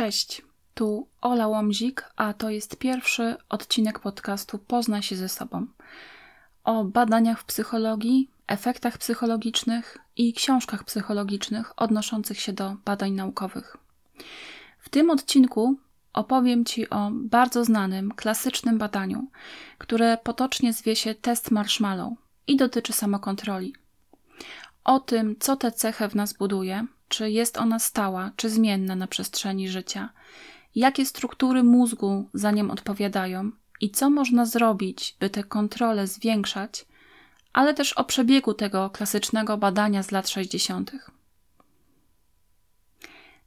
Cześć, tu Ola Łomzik, a to jest pierwszy odcinek podcastu Poznaj się ze sobą. O badaniach w psychologii, efektach psychologicznych i książkach psychologicznych odnoszących się do badań naukowych. W tym odcinku opowiem Ci o bardzo znanym, klasycznym badaniu, które potocznie zwie się test marshmallow i dotyczy samokontroli. O tym, co tę cechę w nas buduje, czy jest ona stała, czy zmienna na przestrzeni życia, jakie struktury mózgu za nią odpowiadają i co można zrobić, by tę kontrolę zwiększać, ale też o przebiegu tego klasycznego badania z lat 60.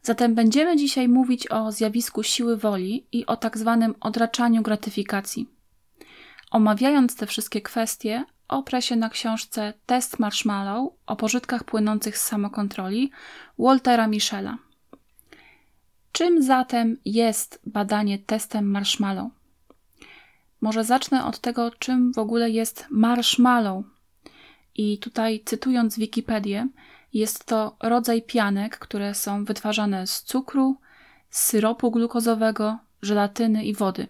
Zatem będziemy dzisiaj mówić o zjawisku siły woli i o tak zwanym odraczaniu gratyfikacji. Omawiając te wszystkie kwestie, oprę się na książce Test Marshmallow o pożytkach płynących z samokontroli Waltera Michela. Czym zatem jest badanie testem marshmallow? Może zacznę od tego, czym w ogóle jest marshmallow. I tutaj cytując Wikipedię, jest to rodzaj pianek, które są wytwarzane z cukru, syropu glukozowego, żelatyny i wody.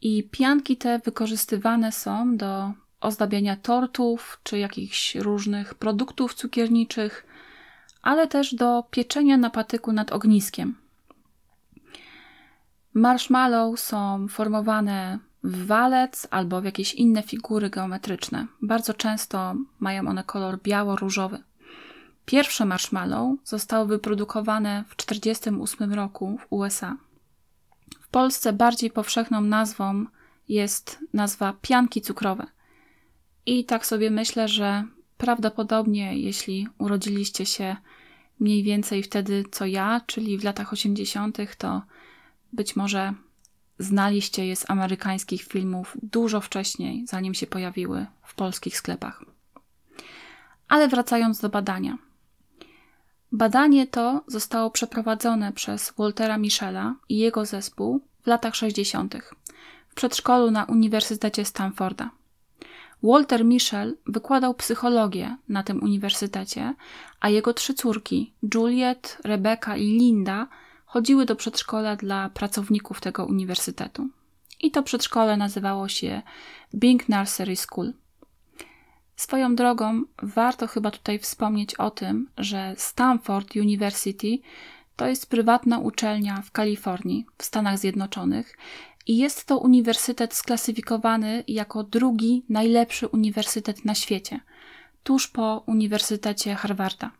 I pianki te wykorzystywane są do ozdabiania tortów czy jakichś różnych produktów cukierniczych, ale też do pieczenia na patyku nad ogniskiem. Marshmallow są formowane w walec albo w jakieś inne figury geometryczne. Bardzo często mają one kolor biało-różowy. Pierwsze marshmallow zostały wyprodukowane w 1948 roku w USA. W Polsce bardziej powszechną nazwą jest nazwa pianki cukrowe. I tak sobie myślę, że prawdopodobnie, jeśli urodziliście się mniej więcej wtedy co ja, czyli w latach 80., to być może znaliście je z amerykańskich filmów dużo wcześniej, zanim się pojawiły w polskich sklepach. Ale wracając do badania. Badanie to zostało przeprowadzone przez Waltera Michela i jego zespół w latach 60. w przedszkolu na Uniwersytecie Stanforda. Walter Michel wykładał psychologię na tym uniwersytecie, a jego trzy córki, Juliet, Rebecca i Linda, chodziły do przedszkola dla pracowników tego uniwersytetu. I to przedszkole nazywało się Bing Nursery School. Swoją drogą, warto chyba tutaj wspomnieć o tym, że Stanford University to jest prywatna uczelnia w Kalifornii, w Stanach Zjednoczonych, i jest to uniwersytet sklasyfikowany jako drugi najlepszy uniwersytet na świecie, tuż po Uniwersytecie Harvarda.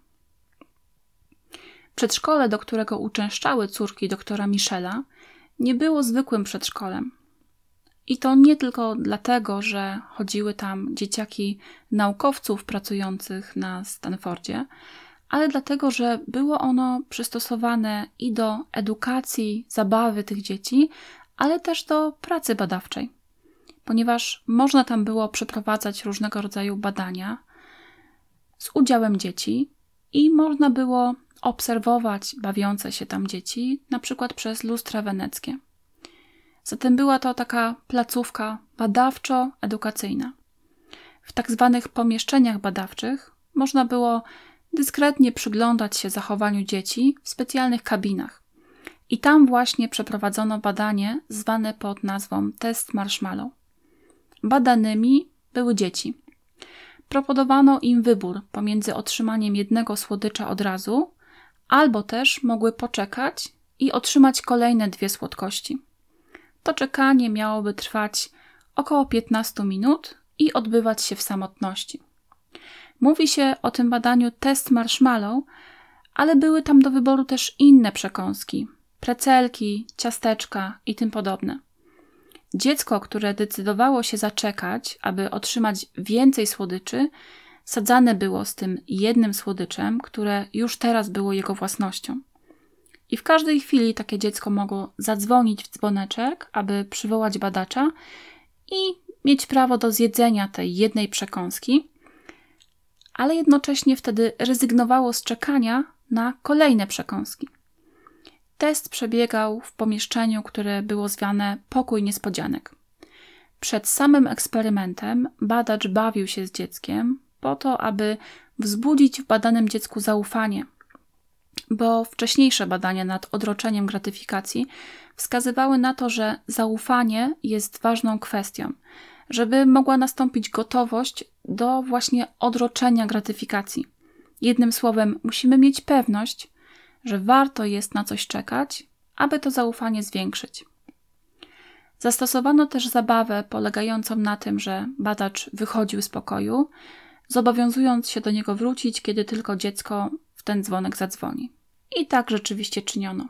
Przedszkole, do którego uczęszczały córki doktora Michela, nie było zwykłym przedszkolem. I to nie tylko dlatego, że chodziły tam dzieciaki naukowców pracujących na Stanfordzie, ale dlatego, że było ono przystosowane i do edukacji, zabawy tych dzieci, ale też do pracy badawczej, ponieważ można tam było przeprowadzać różnego rodzaju badania z udziałem dzieci i można było obserwować bawiące się tam dzieci, na przykład przez lustra weneckie. Zatem była to taka placówka badawczo-edukacyjna. W tak zwanych pomieszczeniach badawczych można było dyskretnie przyglądać się zachowaniu dzieci w specjalnych kabinach. I tam właśnie przeprowadzono badanie zwane pod nazwą test marshmallow. Badanymi były dzieci. Proponowano im wybór pomiędzy otrzymaniem jednego słodycza od razu, albo też mogły poczekać i otrzymać kolejne dwie słodkości. To czekanie miałoby trwać około 15 minut i odbywać się w samotności. Mówi się o tym badaniu test marshmallow, ale były tam do wyboru też inne przekąski, precelki, ciasteczka i tym podobne. Dziecko, które decydowało się zaczekać, aby otrzymać więcej słodyczy, sadzane było z tym jednym słodyczem, które już teraz było jego własnością. I w każdej chwili takie dziecko mogło zadzwonić w dzwoneczek, aby przywołać badacza i mieć prawo do zjedzenia tej jednej przekąski, ale jednocześnie wtedy rezygnowało z czekania na kolejne przekąski. Test przebiegał w pomieszczeniu, które było zwane pokój niespodzianek. Przed samym eksperymentem badacz bawił się z dzieckiem po to, aby wzbudzić w badanym dziecku zaufanie. bo wcześniejsze badania nad odroczeniem gratyfikacji wskazywały na to, że zaufanie jest ważną kwestią, żeby mogła nastąpić gotowość do właśnie odroczenia gratyfikacji. Jednym słowem, musimy mieć pewność, że warto jest na coś czekać, aby to zaufanie zwiększyć. Zastosowano też zabawę polegającą na tym, że badacz wychodził z pokoju, zobowiązując się do niego wrócić, kiedy tylko dziecko w ten dzwonek zadzwoni. I tak rzeczywiście czyniono.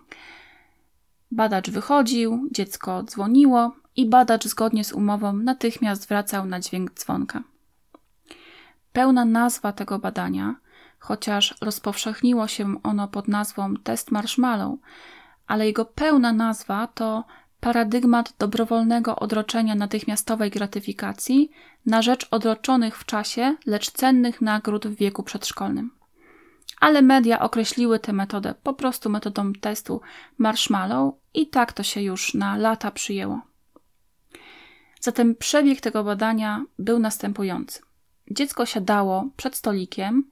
Badacz wychodził, dziecko dzwoniło i badacz zgodnie z umową natychmiast wracał na dźwięk dzwonka. Pełna nazwa tego badania, chociaż rozpowszechniło się ono pod nazwą test marshmallow, ale jego pełna nazwa to paradygmat dobrowolnego odroczenia natychmiastowej gratyfikacji na rzecz odroczonych w czasie, lecz cennych nagród w wieku przedszkolnym. Ale media określiły tę metodę po prostu metodą testu marshmallow i tak to się już na lata przyjęło. Zatem przebieg tego badania był następujący. Dziecko siadało przed stolikiem,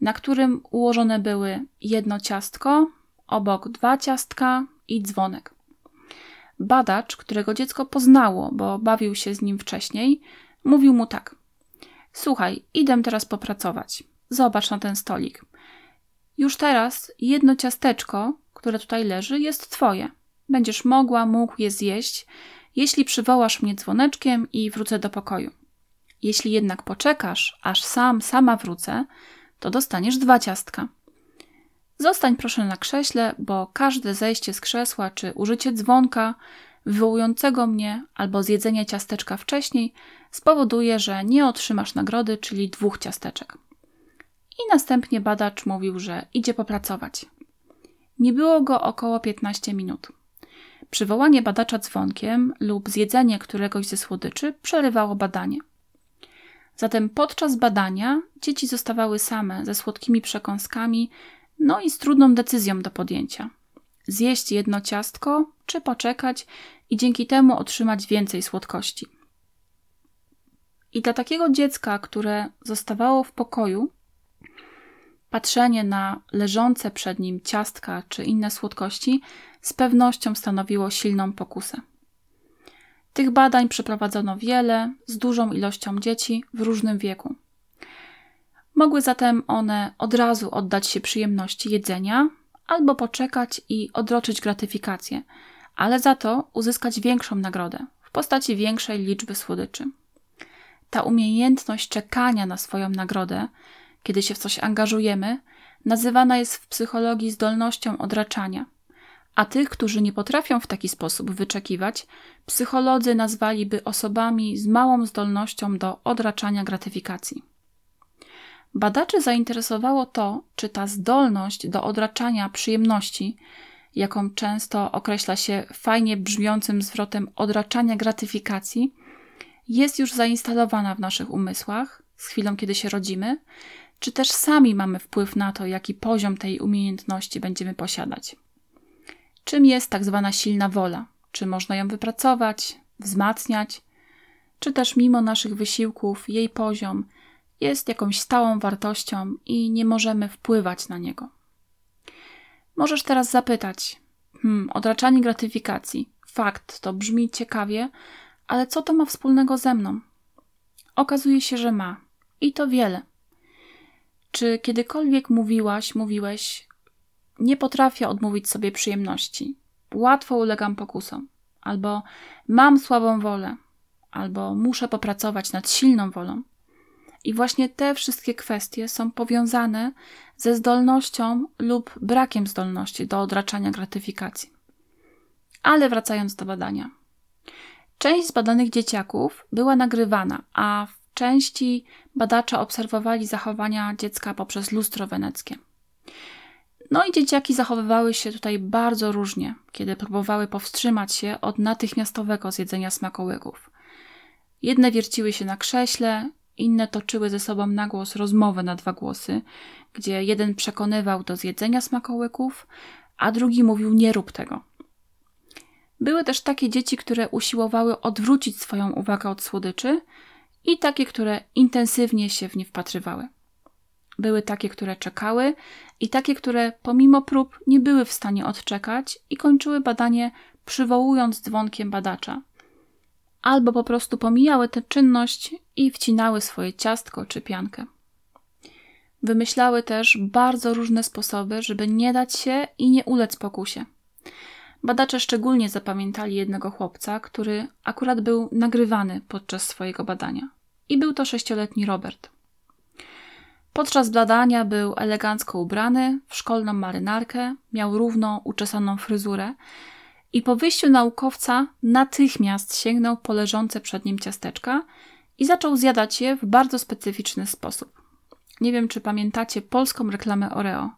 na którym ułożone były jedno ciastko, obok dwa ciastka i dzwonek. Badacz, którego dziecko poznało, bo bawił się z nim wcześniej, mówił mu tak: Słuchaj, idę teraz popracować. Zobacz na ten stolik. Już teraz jedno ciasteczko, które tutaj leży, jest twoje. Będziesz mogła, mógł je zjeść, jeśli przywołasz mnie dzwoneczkiem i wrócę do pokoju. Jeśli jednak poczekasz, aż sam, sama wrócę, to dostaniesz dwa ciastka. Zostań proszę na krześle, bo każde zejście z krzesła czy użycie dzwonka wywołującego mnie albo zjedzenie ciasteczka wcześniej spowoduje, że nie otrzymasz nagrody, czyli dwóch ciasteczek. I następnie badacz mówił, że idzie popracować. Nie było go około 15 minut. Przywołanie badacza dzwonkiem lub zjedzenie któregoś ze słodyczy przerywało badanie. Zatem podczas badania dzieci zostawały same ze słodkimi przekąskami, no i z trudną decyzją do podjęcia. Zjeść jedno ciastko, czy poczekać i dzięki temu otrzymać więcej słodkości. I dla takiego dziecka, które zostawało w pokoju, patrzenie na leżące przed nim ciastka czy inne słodkości z pewnością stanowiło silną pokusę. Tych badań przeprowadzono wiele, z dużą ilością dzieci w różnym wieku. Mogły zatem one od razu oddać się przyjemności jedzenia, albo poczekać i odroczyć gratyfikację, ale za to uzyskać większą nagrodę w postaci większej liczby słodyczy. Ta umiejętność czekania na swoją nagrodę, kiedy się w coś angażujemy, nazywana jest w psychologii zdolnością odraczania – a tych, którzy nie potrafią w taki sposób wyczekiwać, psycholodzy nazwaliby osobami z małą zdolnością do odraczania gratyfikacji. Badaczy zainteresowało to, czy ta zdolność do odraczania przyjemności, jaką często określa się fajnie brzmiącym zwrotem odraczania gratyfikacji, jest już zainstalowana w naszych umysłach z chwilą, kiedy się rodzimy, czy też sami mamy wpływ na to, jaki poziom tej umiejętności będziemy posiadać. Czym jest tak zwana silna wola? Czy można ją wypracować, wzmacniać, czy też mimo naszych wysiłków jej poziom jest jakąś stałą wartością i nie możemy wpływać na niego? Możesz teraz zapytać: hmm, odraczanie gratyfikacji. Fakt, to brzmi ciekawie, ale co to ma wspólnego ze mną? Okazuje się, że ma. I to wiele. Czy kiedykolwiek mówiłaś, mówiłeś, nie potrafię odmówić sobie przyjemności. Łatwo ulegam pokusom. Albo mam słabą wolę. Albo muszę popracować nad silną wolą. I właśnie te wszystkie kwestie są powiązane ze zdolnością lub brakiem zdolności do odraczania gratyfikacji. Ale wracając do badania. Część z badanych dzieciaków była nagrywana, a w części badacze obserwowali zachowania dziecka poprzez lustro weneckie. No i dzieciaki zachowywały się tutaj bardzo różnie, kiedy próbowały powstrzymać się od natychmiastowego zjedzenia smakołyków. Jedne wierciły się na krześle, inne toczyły ze sobą na głos rozmowę na dwa głosy, gdzie jeden przekonywał do zjedzenia smakołyków, a drugi mówił nie rób tego. Były też takie dzieci, które usiłowały odwrócić swoją uwagę od słodyczy i takie, które intensywnie się w nie wpatrywały. Były takie, które czekały i takie, które pomimo prób nie były w stanie odczekać i kończyły badanie przywołując dzwonkiem badacza. Albo po prostu pomijały tę czynność i wcinały swoje ciastko czy piankę. Wymyślały też bardzo różne sposoby, żeby nie dać się i nie ulec pokusie. Badacze szczególnie zapamiętali jednego chłopca, który akurat był nagrywany podczas swojego badania. I był to sześcioletni Robert. Podczas badania był elegancko ubrany, w szkolną marynarkę, miał równo uczesaną fryzurę i po wyjściu naukowca natychmiast sięgnął po leżące przed nim ciasteczka i zaczął zjadać je w bardzo specyficzny sposób. Nie wiem, czy pamiętacie polską reklamę Oreo.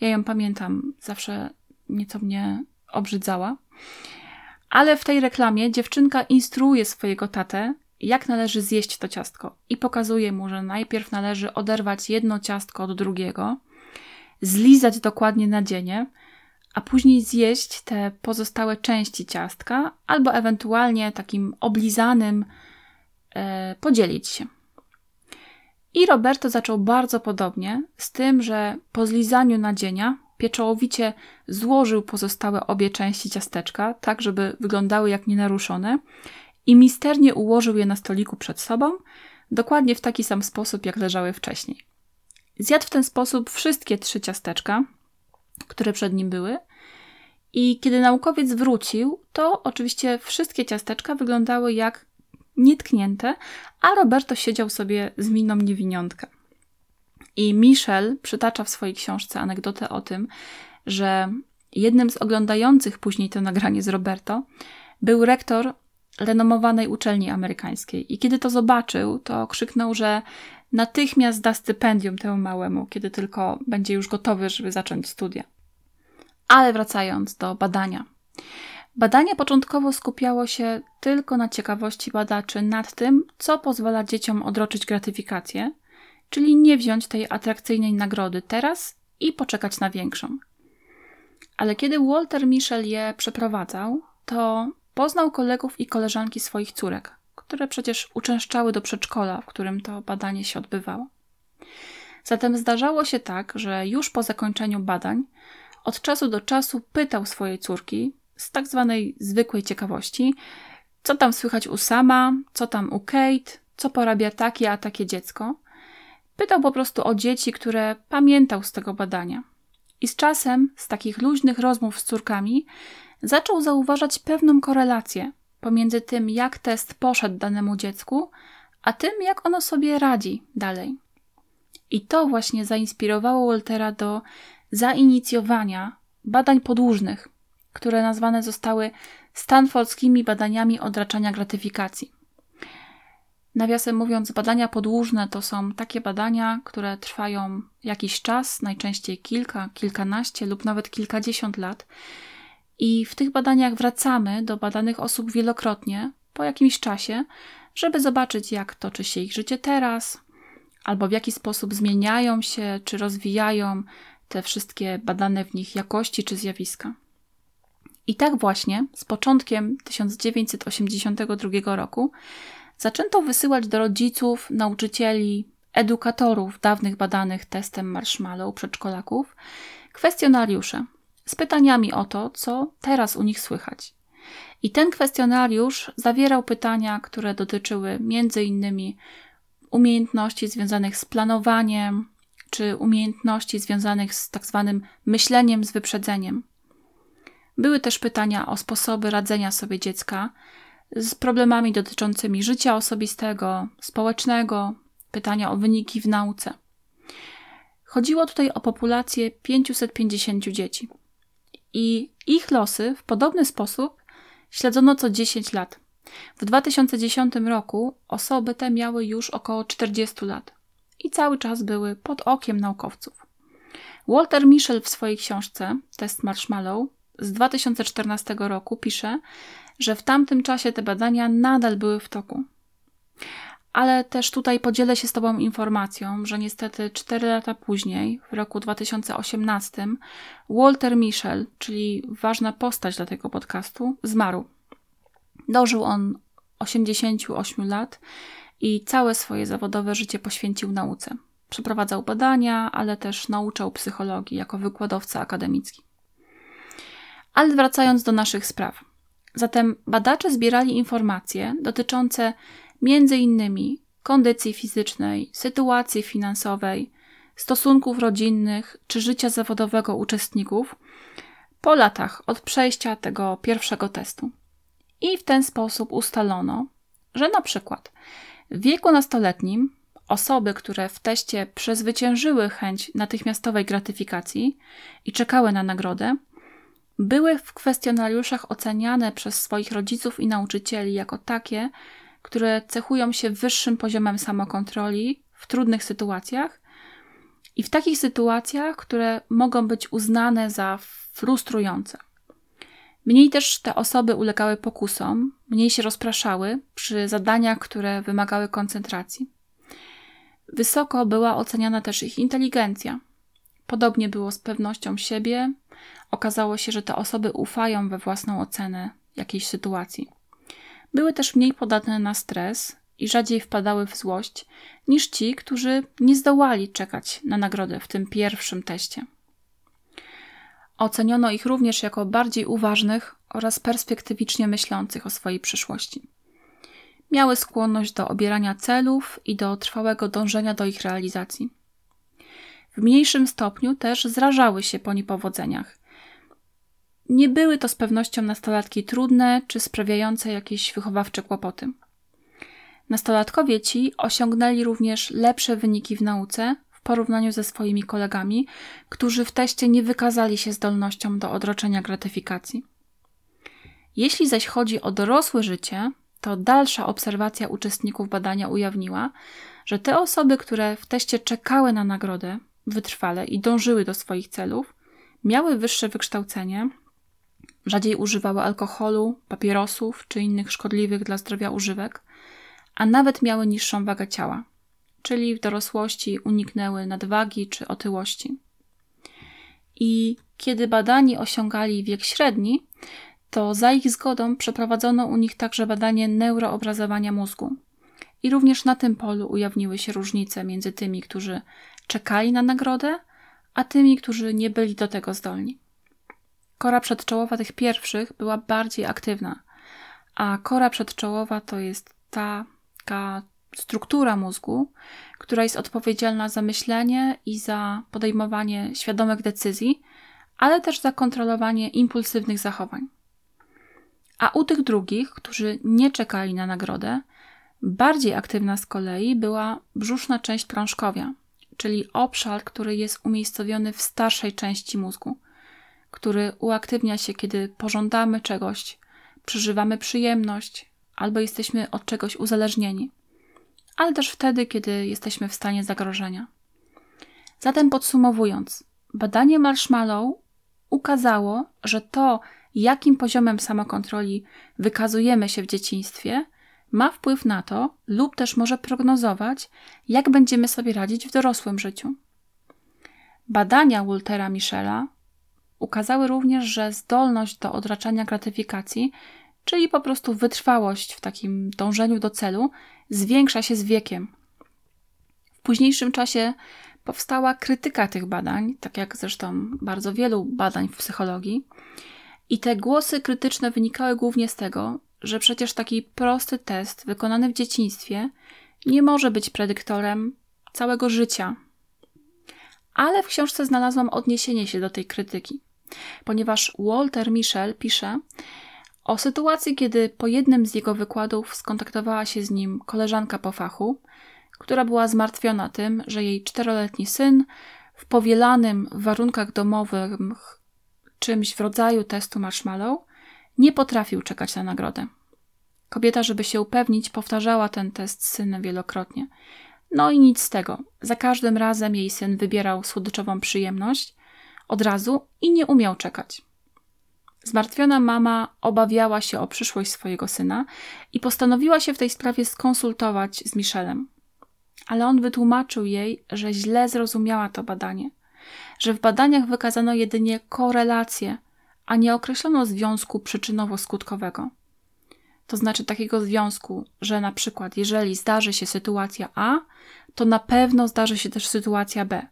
Ja ją pamiętam, zawsze nieco mnie obrzydzała. Ale w tej reklamie dziewczynka instruuje swojego tatę, jak należy zjeść to ciastko i pokazuje mu, że najpierw należy oderwać jedno ciastko od drugiego, zlizać dokładnie nadzienie, a później zjeść te pozostałe części ciastka, albo ewentualnie takim oblizanym e, podzielić się. I Roberto zaczął bardzo podobnie, z tym, że po zlizaniu nadzienia pieczołowicie złożył pozostałe obie części ciasteczka, tak żeby wyglądały jak nienaruszone, i misternie ułożył je na stoliku przed sobą, dokładnie w taki sam sposób, jak leżały wcześniej. Zjadł w ten sposób wszystkie trzy ciasteczka, które przed nim były, i kiedy naukowiec wrócił, to oczywiście wszystkie ciasteczka wyglądały jak nietknięte, a Roberto siedział sobie z miną niewiniątka. I Michel przytacza w swojej książce anegdotę o tym, że jednym z oglądających później to nagranie z Roberto był rektor renomowanej uczelni amerykańskiej. I kiedy to zobaczył, to krzyknął, że natychmiast da stypendium temu małemu, kiedy tylko będzie już gotowy, żeby zacząć studia. Ale wracając do badania. Badanie początkowo skupiało się tylko na ciekawości badaczy nad tym, co pozwala dzieciom odroczyć gratyfikację, czyli nie wziąć tej atrakcyjnej nagrody teraz i poczekać na większą. Ale kiedy Walter Michel je przeprowadzał, to poznał kolegów i koleżanki swoich córek, które przecież uczęszczały do przedszkola, w którym to badanie się odbywało. Zatem zdarzało się tak, że już po zakończeniu badań od czasu do czasu pytał swojej córki, z tak zwanej zwykłej ciekawości, co tam słychać u Sama, co tam u Kate, co porabia takie a takie dziecko. Pytał po prostu o dzieci, które pamiętał z tego badania. I z czasem, z takich luźnych rozmów z córkami, zaczął zauważać pewną korelację pomiędzy tym, jak test poszedł danemu dziecku, a tym, jak ono sobie radzi dalej. I to właśnie zainspirowało Waltera do zainicjowania badań podłużnych, które nazwane zostały stanfordskimi badaniami odraczania gratyfikacji. Nawiasem mówiąc, badania podłużne to są takie badania, które trwają jakiś czas, najczęściej kilka, kilkanaście lub nawet kilkadziesiąt lat. I w tych badaniach wracamy do badanych osób wielokrotnie po jakimś czasie, żeby zobaczyć, jak toczy się ich życie teraz, albo w jaki sposób zmieniają się czy rozwijają te wszystkie badane w nich jakości czy zjawiska. I tak właśnie z początkiem 1982 roku zaczęto wysyłać do rodziców, nauczycieli, edukatorów dawnych badanych testem marshmallow przedszkolaków kwestionariusze z pytaniami o to, co teraz u nich słychać. I ten kwestionariusz zawierał pytania, które dotyczyły między innymi umiejętności związanych z planowaniem, czy umiejętności związanych z tak zwanym myśleniem z wyprzedzeniem. Były też pytania o sposoby radzenia sobie dziecka z problemami dotyczącymi życia osobistego, społecznego, pytania o wyniki w nauce. Chodziło tutaj o populację 550 dzieci. I ich losy w podobny sposób śledzono co 10 lat. W 2010 roku osoby te miały już około 40 lat i cały czas były pod okiem naukowców. Walter Mischel w swojej książce Test Marshmallow z 2014 roku pisze, że w tamtym czasie te badania nadal były w toku. Ale też tutaj podzielę się z Tobą informacją, że niestety 4 lata później, w roku 2018, Walter Mischel, czyli ważna postać dla tego podcastu, zmarł. Dożył on 88 lat i całe swoje zawodowe życie poświęcił nauce. przeprowadzał badania, ale też nauczał psychologii jako wykładowca akademicki. Ale wracając do naszych spraw. Zatem badacze zbierali informacje dotyczące między innymi kondycji fizycznej, sytuacji finansowej, stosunków rodzinnych czy życia zawodowego uczestników po latach od przejścia tego pierwszego testu. I w ten sposób ustalono, że na przykład w wieku nastoletnim osoby, które w teście przezwyciężyły chęć natychmiastowej gratyfikacji i czekały na nagrodę, były w kwestionariuszach oceniane przez swoich rodziców i nauczycieli jako takie, które cechują się wyższym poziomem samokontroli w trudnych sytuacjach i w takich sytuacjach, które mogą być uznane za frustrujące. Mniej też te osoby ulegały pokusom, mniej się rozpraszały przy zadaniach, które wymagały koncentracji. Wysoko była oceniana też ich inteligencja. Podobnie było z pewnością siebie. Okazało się, że te osoby ufają we własną ocenę jakiejś sytuacji. Były też mniej podatne na stres i rzadziej wpadały w złość niż ci, którzy nie zdołali czekać na nagrodę w tym pierwszym teście. Oceniono ich również jako bardziej uważnych oraz perspektywicznie myślących o swojej przyszłości. Miały skłonność do obierania celów i do trwałego dążenia do ich realizacji. W mniejszym stopniu też zrażały się po niepowodzeniach. Nie były to z pewnością nastolatki trudne czy sprawiające jakieś wychowawcze kłopoty. Nastolatkowie ci osiągnęli również lepsze wyniki w nauce w porównaniu ze swoimi kolegami, którzy w teście nie wykazali się zdolnością do odroczenia gratyfikacji. Jeśli zaś chodzi o dorosłe życie, to dalsza obserwacja uczestników badania ujawniła, że te osoby, które w teście czekały na nagrodę wytrwale i dążyły do swoich celów, miały wyższe wykształcenie, rzadziej używały alkoholu, papierosów czy innych szkodliwych dla zdrowia używek, a nawet miały niższą wagę ciała, czyli w dorosłości uniknęły nadwagi czy otyłości. I kiedy badani osiągali wiek średni, to za ich zgodą przeprowadzono u nich także badanie neuroobrazowania mózgu. I również na tym polu ujawniły się różnice między tymi, którzy czekali na nagrodę, a tymi, którzy nie byli do tego zdolni. Kora przedczołowa tych pierwszych była bardziej aktywna, a kora przedczołowa to jest ta taka struktura mózgu, która jest odpowiedzialna za myślenie i za podejmowanie świadomych decyzji, ale też za kontrolowanie impulsywnych zachowań. A u tych drugich, którzy nie czekali na nagrodę, bardziej aktywna z kolei była brzuszna część prążkowia, czyli obszar, który jest umiejscowiony w starszej części mózgu, który uaktywnia się, kiedy pożądamy czegoś, przeżywamy przyjemność albo jesteśmy od czegoś uzależnieni, ale też wtedy, kiedy jesteśmy w stanie zagrożenia. Zatem podsumowując, badanie Marshmallow ukazało, że to, jakim poziomem samokontroli wykazujemy się w dzieciństwie, ma wpływ na to, lub też może prognozować, jak będziemy sobie radzić w dorosłym życiu. Badania Waltera Michela ukazały również, że zdolność do odraczania gratyfikacji, czyli po prostu wytrwałość w takim dążeniu do celu, zwiększa się z wiekiem. W późniejszym czasie powstała krytyka tych badań, tak jak zresztą bardzo wielu badań w psychologii, i te głosy krytyczne wynikały głównie z tego, że przecież taki prosty test wykonany w dzieciństwie nie może być predyktorem całego życia. Ale w książce znalazłam odniesienie się do tej krytyki, ponieważ Walter Michel pisze o sytuacji, kiedy po jednym z jego wykładów skontaktowała się z nim koleżanka po fachu, która była zmartwiona tym, że jej czteroletni syn w powielanym w warunkach domowych czymś w rodzaju testu marshmallow, nie potrafił czekać na nagrodę. Kobieta, żeby się upewnić, powtarzała ten test z synem wielokrotnie. No i nic z tego. Za każdym razem jej syn wybierał słodyczową przyjemność od razu i nie umiał czekać. Zmartwiona mama obawiała się o przyszłość swojego syna i postanowiła się w tej sprawie skonsultować z Michelem. Ale on wytłumaczył jej, że źle zrozumiała to badanie że w badaniach wykazano jedynie korelację, a nie określono związku przyczynowo-skutkowego. to znaczy takiego związku, że na przykład jeżeli zdarzy się sytuacja A, to na pewno zdarzy się też sytuacja B.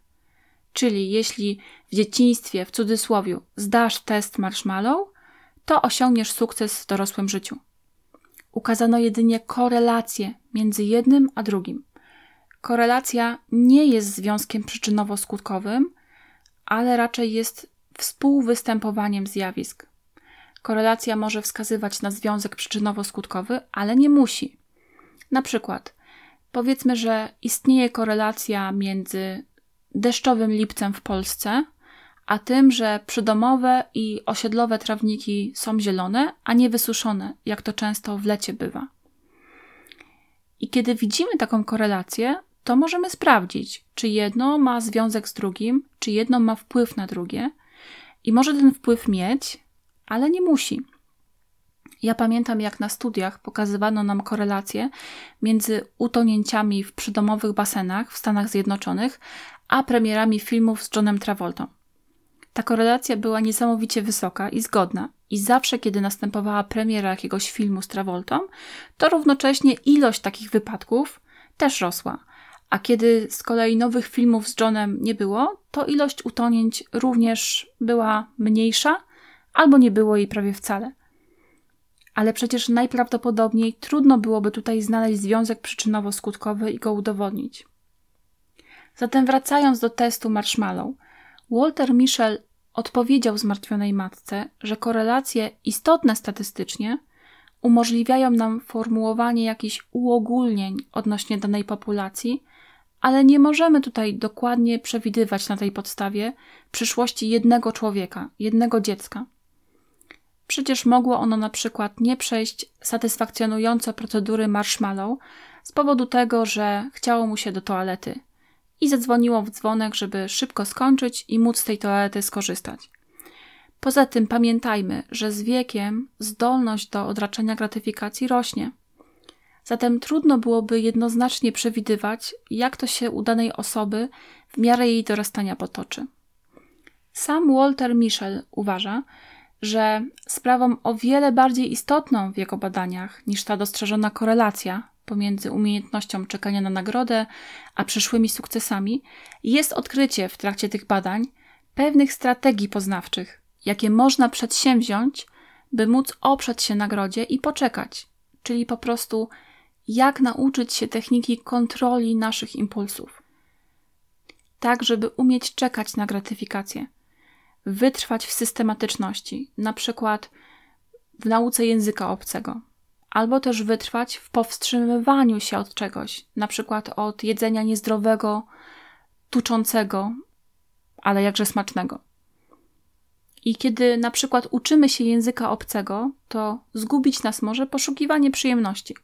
Czyli jeśli w dzieciństwie, w cudzysłowie, zdasz test marshmallow, to osiągniesz sukces w dorosłym życiu. Ukazano jedynie korelację między jednym a drugim. Korelacja nie jest związkiem przyczynowo-skutkowym, ale raczej jest współwystępowaniem zjawisk. Korelacja może wskazywać na związek przyczynowo-skutkowy, ale nie musi. Na przykład, powiedzmy, że istnieje korelacja między deszczowym lipcem w Polsce, a tym, że przydomowe i osiedlowe trawniki są zielone, a nie wysuszone, jak to często w lecie bywa. I kiedy widzimy taką korelację, to możemy sprawdzić, czy jedno ma związek z drugim, czy jedno ma wpływ na drugie. I może ten wpływ mieć, ale nie musi. Ja pamiętam, jak na studiach pokazywano nam korelację między utonięciami w przydomowych basenach w Stanach Zjednoczonych, a premierami filmów z Johnem Travoltą. Ta korelacja była niesamowicie wysoka i zgodna, i zawsze, kiedy następowała premiera jakiegoś filmu z Travoltą, to równocześnie ilość takich wypadków też rosła. A kiedy z kolei nowych filmów z Johnem nie było, to ilość utonięć również była mniejsza, albo nie było jej prawie wcale. Ale przecież najprawdopodobniej trudno byłoby tutaj znaleźć związek przyczynowo-skutkowy i go udowodnić. Zatem wracając do testu marshmallow, Walter Michel odpowiedział zmartwionej matce, że korelacje istotne statystycznie umożliwiają nam formułowanie jakichś uogólnień odnośnie danej populacji, ale nie możemy tutaj dokładnie przewidywać na tej podstawie przyszłości jednego człowieka, jednego dziecka. Przecież mogło ono na przykład nie przejść satysfakcjonująco procedury marshmallow z powodu tego, że chciało mu się do toalety i zadzwoniło w dzwonek, żeby szybko skończyć i móc z tej toalety skorzystać. Poza tym pamiętajmy, że z wiekiem zdolność do odraczania gratyfikacji rośnie. Zatem trudno byłoby jednoznacznie przewidywać, jak to się u danej osoby w miarę jej dorastania potoczy. Sam Walter Michel uważa, że sprawą o wiele bardziej istotną w jego badaniach niż ta dostrzeżona korelacja pomiędzy umiejętnością czekania na nagrodę a przyszłymi sukcesami jest odkrycie w trakcie tych badań pewnych strategii poznawczych, jakie można przedsięwziąć, by móc oprzeć się nagrodzie i poczekać, czyli po prostu jak nauczyć się techniki kontroli naszych impulsów. Tak, żeby umieć czekać na gratyfikację, wytrwać w systematyczności, na przykład w nauce języka obcego, albo też wytrwać w powstrzymywaniu się od czegoś, na przykład od jedzenia niezdrowego, tuczącego, ale jakże smacznego. I kiedy na przykład uczymy się języka obcego, to zgubić nas może poszukiwanie przyjemności.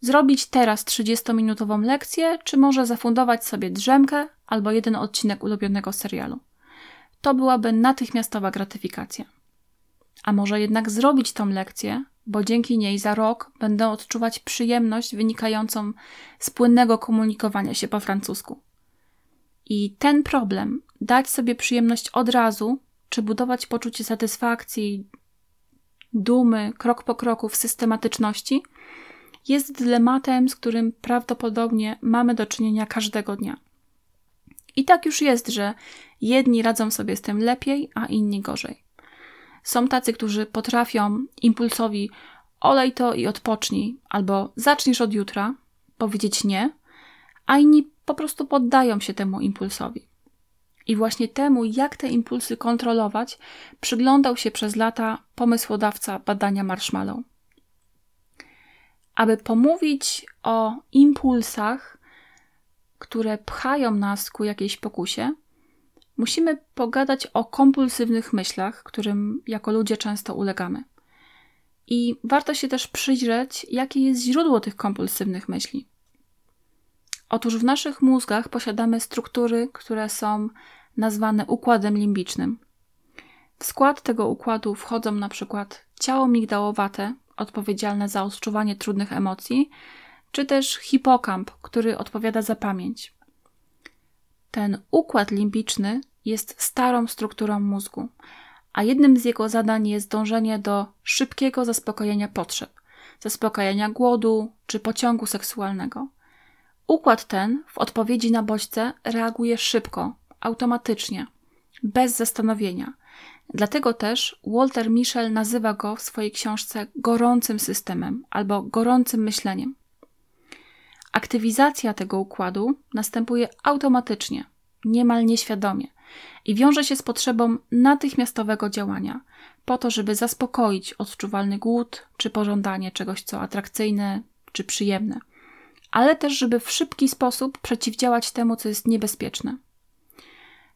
Zrobić teraz 30-minutową lekcję, czy może zafundować sobie drzemkę albo jeden odcinek ulubionego serialu. To byłaby natychmiastowa gratyfikacja. A może jednak zrobić tą lekcję, bo dzięki niej za rok będę odczuwać przyjemność wynikającą z płynnego komunikowania się po francusku. I ten problem, dać sobie przyjemność od razu, czy budować poczucie satysfakcji, dumy, krok po kroku w systematyczności, jest dylematem, z którym prawdopodobnie mamy do czynienia każdego dnia. I tak już jest, że jedni radzą sobie z tym lepiej, a inni gorzej. Są tacy, którzy potrafią impulsowi olej to i odpocznij, albo zaczniesz od jutra, powiedzieć nie, a inni po prostu poddają się temu impulsowi. I właśnie temu, jak te impulsy kontrolować, przyglądał się przez lata pomysłodawca badania marshmallow. Aby pomówić o impulsach, które pchają nas ku jakiejś pokusie, musimy pogadać o kompulsywnych myślach, którym jako ludzie często ulegamy. I warto się też przyjrzeć, jakie jest źródło tych kompulsywnych myśli. Otóż w naszych mózgach posiadamy struktury, które są nazwane układem limbicznym. W skład tego układu wchodzą na przykład ciało migdałowate, odpowiedzialne za odczuwanie trudnych emocji, czy też hipokamp, który odpowiada za pamięć. Ten układ limbiczny jest starą strukturą mózgu, a jednym z jego zadań jest dążenie do szybkiego zaspokojenia potrzeb, zaspokajania głodu czy pociągu seksualnego. Układ ten w odpowiedzi na bodźce reaguje szybko, automatycznie, bez zastanowienia. Dlatego też Walter Mischel nazywa go w swojej książce gorącym systemem albo gorącym myśleniem. Aktywizacja tego układu następuje automatycznie, niemal nieświadomie i wiąże się z potrzebą natychmiastowego działania, po to, żeby zaspokoić odczuwalny głód czy pożądanie czegoś, co atrakcyjne czy przyjemne, ale też, żeby w szybki sposób przeciwdziałać temu, co jest niebezpieczne.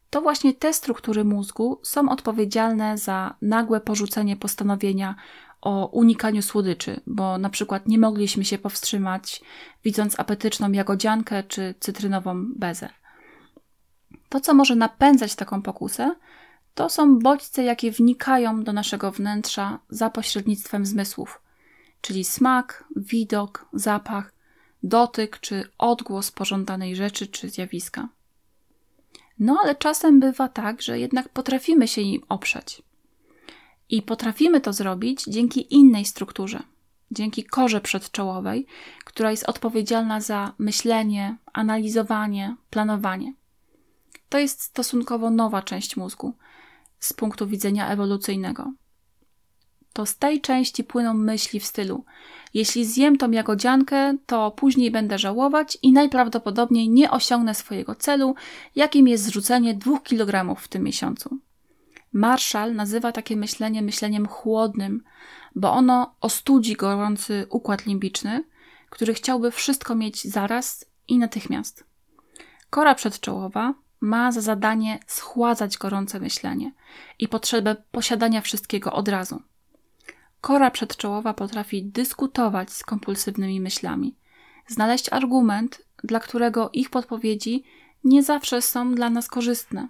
To właśnie te struktury mózgu są odpowiedzialne za nagłe porzucenie postanowienia o unikaniu słodyczy, bo na przykład nie mogliśmy się powstrzymać, widząc apetyczną jagodziankę czy cytrynową bezę. To, co może napędzać taką pokusę, to są bodźce, jakie wnikają do naszego wnętrza za pośrednictwem zmysłów, czyli smak, widok, zapach, dotyk czy odgłos pożądanej rzeczy czy zjawiska. No ale czasem bywa tak, że jednak potrafimy się im oprzeć. I potrafimy to zrobić dzięki innej strukturze, dzięki korze przedczołowej, która jest odpowiedzialna za myślenie, analizowanie, planowanie. To jest stosunkowo nowa część mózgu z punktu widzenia ewolucyjnego. To z tej części płyną myśli w stylu: Jeśli zjem tą jagodziankę, to później będę żałować i najprawdopodobniej nie osiągnę swojego celu, jakim jest zrzucenie dwóch kilogramów w tym miesiącu. Marshall nazywa takie myślenie myśleniem chłodnym, bo ono ostudzi gorący układ limbiczny, który chciałby wszystko mieć zaraz i natychmiast. Kora przedczołowa ma za zadanie schładzać gorące myślenie i potrzebę posiadania wszystkiego od razu. Kora przedczołowa potrafi dyskutować z kompulsywnymi myślami, znaleźć argument, dla którego ich podpowiedzi nie zawsze są dla nas korzystne.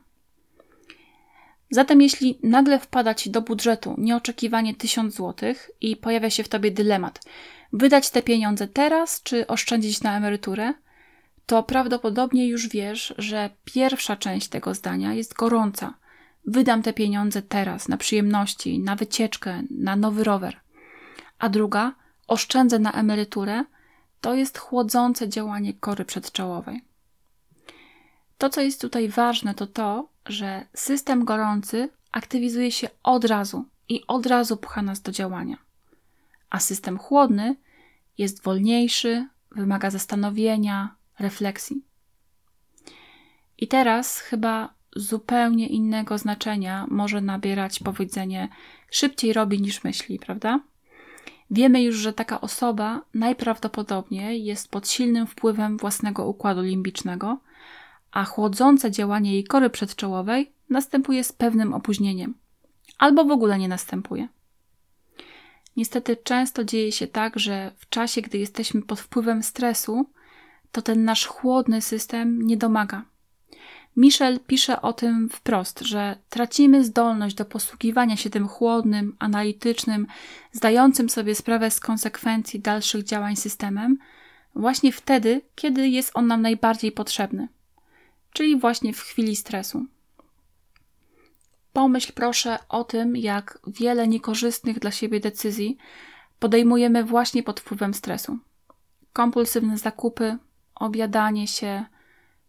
Zatem, jeśli nagle wpada ci do budżetu nieoczekiwanie 1000 zł i pojawia się w tobie dylemat, wydać te pieniądze teraz czy oszczędzić na emeryturę, to prawdopodobnie już wiesz, że pierwsza część tego zdania jest gorąca. Wydam te pieniądze teraz na przyjemności, na wycieczkę, na nowy rower. A druga, oszczędzę na emeryturę, to jest chłodzące działanie kory przedczołowej. To, co jest tutaj ważne, to to, że system gorący aktywizuje się od razu i od razu pcha nas do działania, a system chłodny jest wolniejszy, wymaga zastanowienia, refleksji. I teraz chyba zupełnie innego znaczenia może nabierać powiedzenie szybciej robi niż myśli, prawda? Wiemy już, że taka osoba najprawdopodobniej jest pod silnym wpływem własnego układu limbicznego, a chłodzące działanie jej kory przedczołowej następuje z pewnym opóźnieniem, albo w ogóle nie następuje. Niestety często dzieje się tak, że w czasie, gdy jesteśmy pod wpływem stresu, to ten nasz chłodny system nie domaga. Michel pisze o tym wprost, że tracimy zdolność do posługiwania się tym chłodnym, analitycznym, zdającym sobie sprawę z konsekwencji dalszych działań systemem, właśnie wtedy, kiedy jest on nam najbardziej potrzebny, czyli właśnie w chwili stresu. Pomyśl proszę o tym, jak wiele niekorzystnych dla siebie decyzji podejmujemy właśnie pod wpływem stresu. Kompulsywne zakupy, obiadanie się,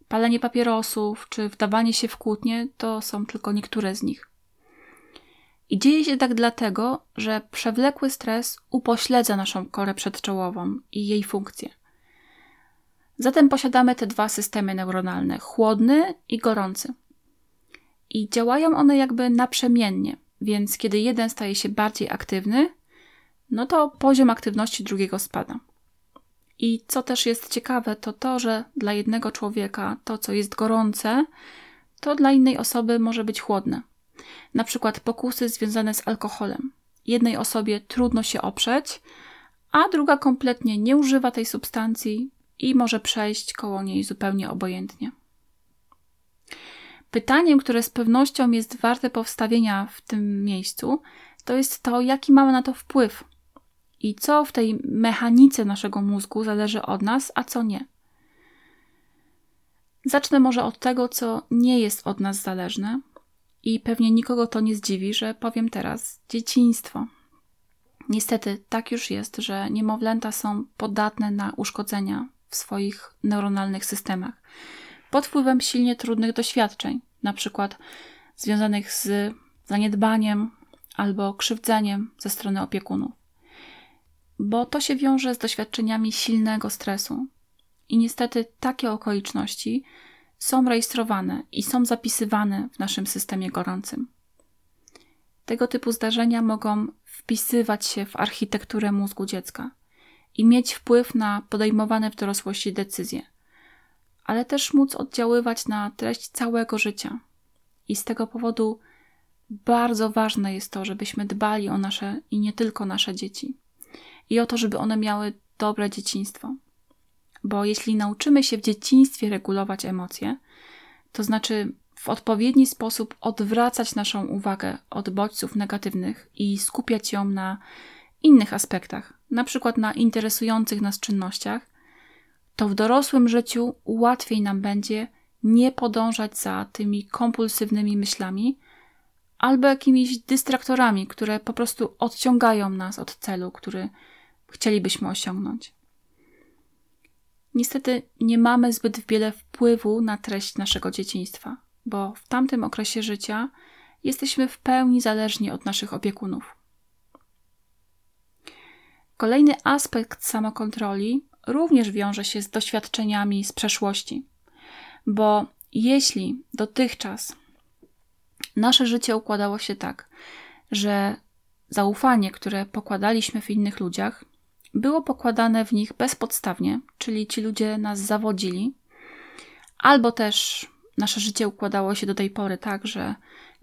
palenie papierosów czy wdawanie się w kłótnie to są tylko niektóre z nich. I dzieje się tak dlatego, że przewlekły stres upośledza naszą korę przedczołową i jej funkcje. Zatem posiadamy te dwa systemy neuronalne chłodny i gorący. I działają one jakby naprzemiennie, więc kiedy jeden staje się bardziej aktywny, no to poziom aktywności drugiego spada. I co też jest ciekawe, to to, że dla jednego człowieka to, co jest gorące, to dla innej osoby może być chłodne. Na przykład pokusy związane z alkoholem. Jednej osobie trudno się oprzeć, a druga kompletnie nie używa tej substancji i może przejść koło niej zupełnie obojętnie. Pytaniem, które z pewnością jest warte powstawienia w tym miejscu, to jest to, jaki mamy na to wpływ i co w tej mechanice naszego mózgu zależy od nas, a co nie. Zacznę może od tego, co nie jest od nas zależne, i pewnie nikogo to nie zdziwi, że powiem teraz dzieciństwo. Niestety tak już jest, że niemowlęta są podatne na uszkodzenia w swoich neuronalnych systemach pod wpływem silnie trudnych doświadczeń, na przykład związanych z zaniedbaniem albo krzywdzeniem ze strony opiekunów. Bo to się wiąże z doświadczeniami silnego stresu. I niestety takie okoliczności są rejestrowane i są zapisywane w naszym systemie gorącym. Tego typu zdarzenia mogą wpisywać się w architekturę mózgu dziecka i mieć wpływ na podejmowane w dorosłości decyzje, ale też móc oddziaływać na treść całego życia. I z tego powodu bardzo ważne jest to, żebyśmy dbali o nasze i nie tylko nasze dzieci, i o to, żeby one miały dobre dzieciństwo. Bo jeśli nauczymy się w dzieciństwie regulować emocje, to znaczy w odpowiedni sposób odwracać naszą uwagę od bodźców negatywnych i skupiać ją na innych aspektach, na przykład na interesujących nas czynnościach, to w dorosłym życiu łatwiej nam będzie nie podążać za tymi kompulsywnymi myślami albo jakimiś dystraktorami, które po prostu odciągają nas od celu, który chcielibyśmy osiągnąć. Niestety nie mamy zbyt wiele wpływu na treść naszego dzieciństwa, bo w tamtym okresie życia jesteśmy w pełni zależni od naszych opiekunów. Kolejny aspekt samokontroli również wiąże się z doświadczeniami z przeszłości, bo jeśli dotychczas nasze życie układało się tak, że zaufanie, które pokładaliśmy w innych ludziach, było pokładane w nich bezpodstawnie, czyli ci ludzie nas zawodzili, albo też nasze życie układało się do tej pory tak, że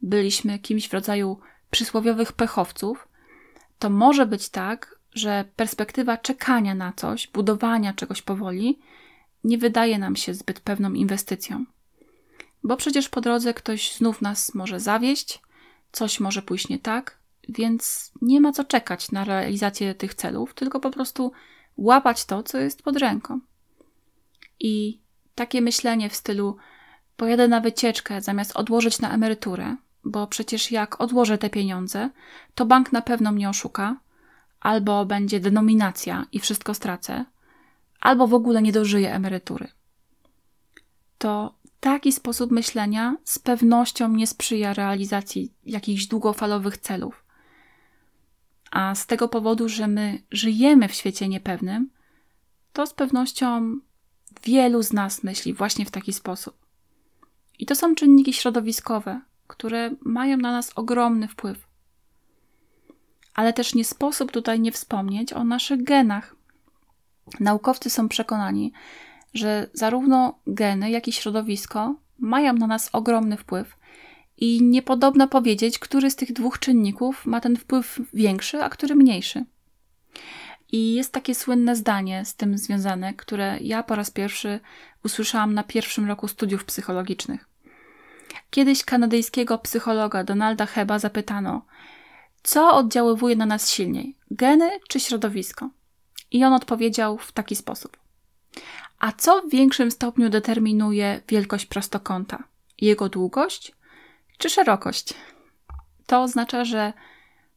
byliśmy kimś w rodzaju przysłowiowych pechowców, to może być tak, że perspektywa czekania na coś, budowania czegoś powoli, nie wydaje nam się zbyt pewną inwestycją. Bo przecież po drodze ktoś znów nas może zawieść, coś może pójść nie tak, więc nie ma co czekać na realizację tych celów, tylko po prostu łapać to, co jest pod ręką. I takie myślenie w stylu pojadę na wycieczkę zamiast odłożyć na emeryturę, bo przecież jak odłożę te pieniądze, to bank na pewno mnie oszuka, albo będzie denominacja i wszystko stracę, albo w ogóle nie dożyję emerytury. To taki sposób myślenia z pewnością nie sprzyja realizacji jakichś długofalowych celów. A z tego powodu, że my żyjemy w świecie niepewnym, to z pewnością wielu z nas myśli właśnie w taki sposób. I to są czynniki środowiskowe, które mają na nas ogromny wpływ. Ale też nie sposób tutaj nie wspomnieć o naszych genach. Naukowcy są przekonani, że zarówno geny, jak i środowisko mają na nas ogromny wpływ i niepodobno powiedzieć, który z tych dwóch czynników ma ten wpływ większy, a który mniejszy. I jest takie słynne zdanie z tym związane, które ja po raz pierwszy usłyszałam na pierwszym roku studiów psychologicznych. Kiedyś kanadyjskiego psychologa Donalda Heba zapytano, co oddziaływuje na nas silniej, geny czy środowisko? I on odpowiedział w taki sposób. A co w większym stopniu determinuje wielkość prostokąta? Jego długość czy szerokość? To oznacza, że